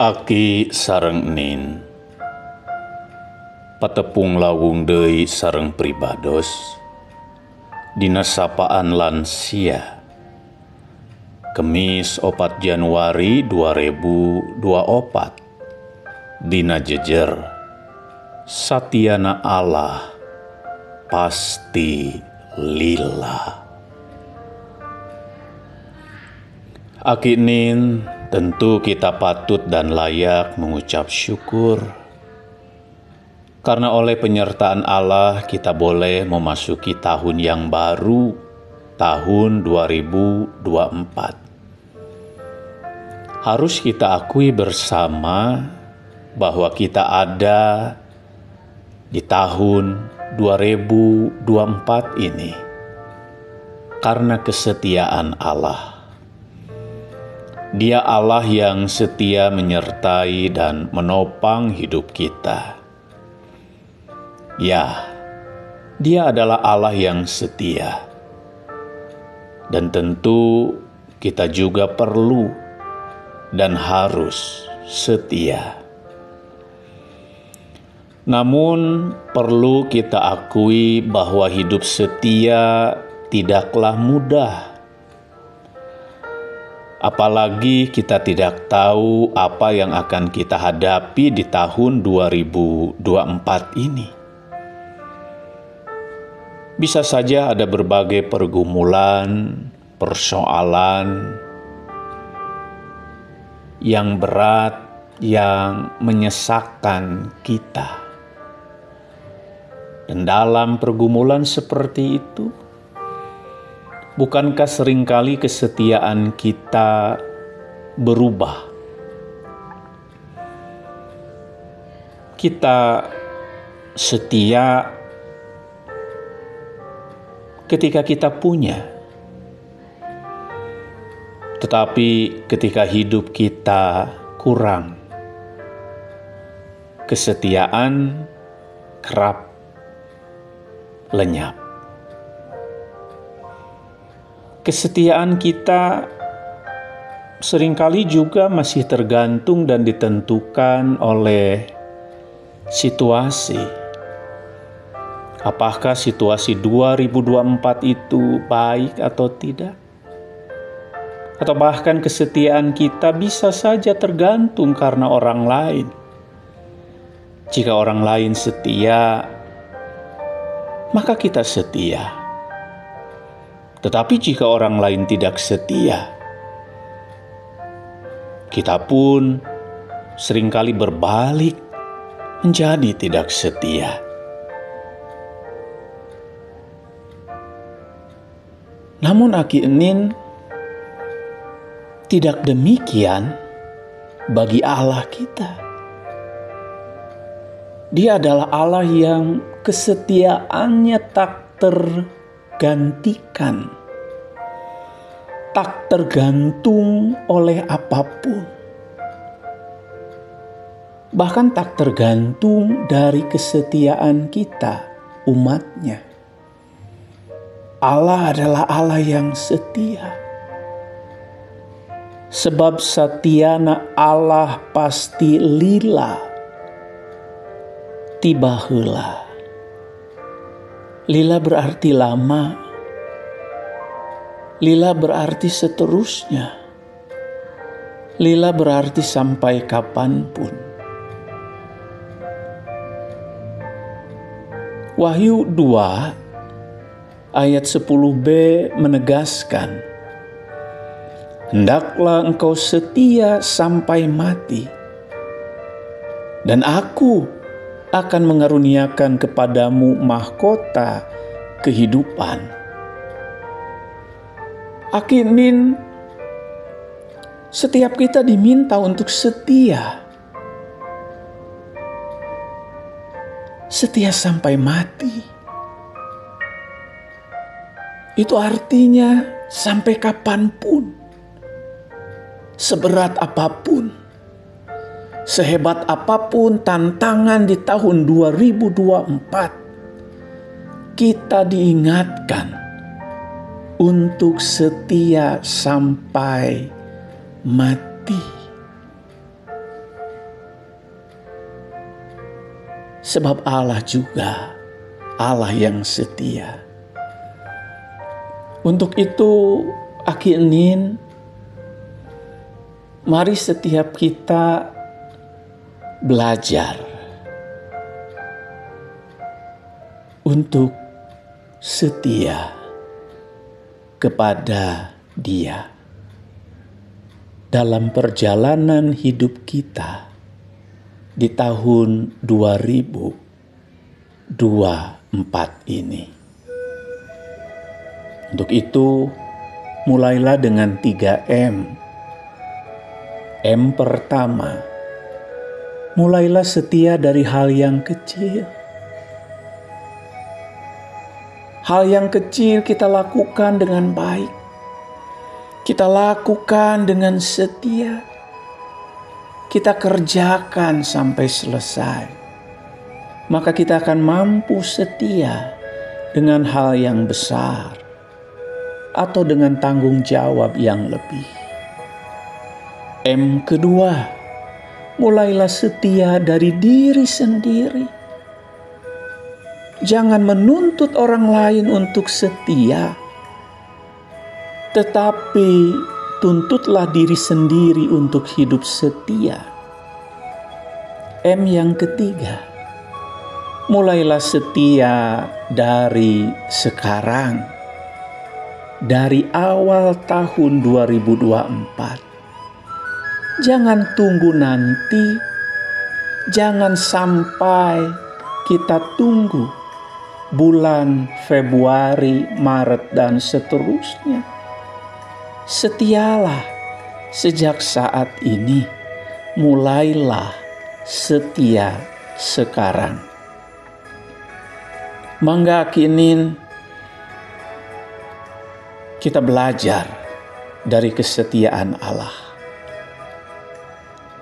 Aki sareng Nin. Patepung lawung Dei sareng pribados. Dina sapaan lansia Kemis 4 Januari 2024 Dina jejer. Satiana Allah pasti lila. Aki Nin tentu kita patut dan layak mengucap syukur karena oleh penyertaan Allah kita boleh memasuki tahun yang baru, tahun 2024. Harus kita akui bersama bahwa kita ada di tahun 2024 ini karena kesetiaan Allah. Dia Allah yang setia menyertai dan menopang hidup kita Ya, Dia adalah Allah yang setia, dan tentu kita juga perlu dan harus setia. Namun, perlu kita akui bahwa hidup setia tidaklah mudah. Apalagi kita tidak tahu apa yang akan kita hadapi di tahun 2024 ini. Bisa saja ada berbagai pergumulan, persoalan yang berat, yang menyesakkan kita. Dan dalam pergumulan seperti itu, bukankah sering kali kesetiaan kita berubah? Kita setia ketika kita punya, tetapi ketika hidup kita kurang, kesetiaan kerap lenyap. Kesetiaan kita sering kali juga masih tergantung dan ditentukan oleh situasi Apakah situasi 2024 itu baik atau tidak? Atau bahkan kesetiaan kita bisa saja tergantung karena orang lain. Jika orang lain setia, maka kita setia. Tetapi jika orang lain tidak setia, kita pun sering kali berbalik menjadi tidak setia. Namun Aki Enin tidak demikian bagi Allah kita. Dia adalah Allah yang kesetiaannya tak tergantikan, tak tergantung oleh apa pun, bahkan tak tergantung dari kesetiaan kita, umatnya. Allah adalah Allah yang setia. Sebab satiana Allah pasti lila. Tiba hela. Lila berarti lama. Lila berarti seterusnya. Lila berarti sampai kapan pun. Wahyu 2 ayat 10b menegaskan, Hendaklah engkau setia sampai mati, dan aku akan mengaruniakan kepadamu mahkota kehidupan. Akinin setiap kita diminta untuk setia. Setia sampai mati. Itu artinya sampai kapan pun, seberat apa pun, sehebat apa pun tantangan di tahun 2024, kita diingatkan untuk setia sampai mati. Sebab Allah juga Allah yang setia. Untuk itu, Aki mari setiap kita belajar untuk setia kepada Dia dalam perjalanan hidup kita di tahun 2024 ini. Untuk itu, mulailah dengan 3M. M pertama, mulailah setia dari hal yang kecil. Hal yang kecil kita lakukan dengan baik kita lakukan dengan setia. Kita kerjakan sampai selesai. Maka kita akan mampu setia dengan hal yang besar atau dengan tanggung jawab yang lebih. M kedua, mulailah setia dari diri sendiri. Jangan menuntut orang lain untuk setia tetapi tuntutlah diri sendiri untuk hidup setia. M yang ketiga, mulailah setia dari sekarang, dari awal tahun 2024. Jangan tunggu nanti, jangan sampai kita tunggu bulan Februari, Maret, dan seterusnya setialah sejak saat ini, mulailah setia sekarang. Mangga kini kita belajar dari kesetiaan Allah.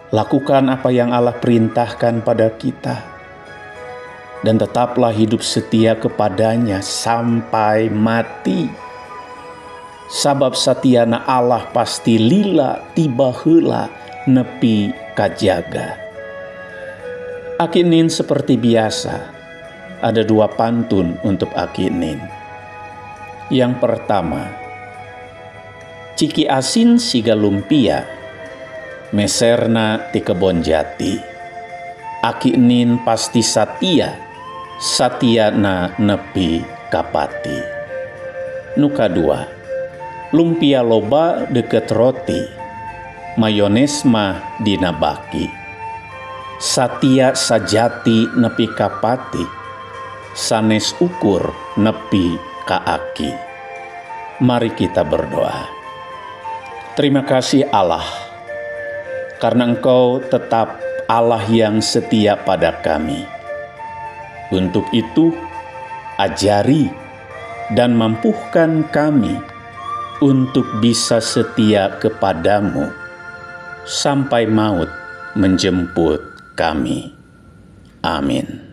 Lakukan apa yang Allah perintahkan pada kita, dan tetaplah hidup setia kepadanya sampai mati sabab satiana Allah pasti lila tiba hela nepi kajaga. Akinin seperti biasa, ada dua pantun untuk Akinin. Yang pertama, Ciki asin siga lumpia, meserna ti kebon jati. Akinin pasti satia, satiana nepi kapati. Nuka dua, lumpia loba deket roti, mayones mah dinabaki. Satia sajati nepi kapati, sanes ukur nepi kaaki. Mari kita berdoa. Terima kasih Allah, karena Engkau tetap Allah yang setia pada kami. Untuk itu, ajari dan mampuhkan kami untuk bisa setia kepadamu sampai maut menjemput kami. Amin.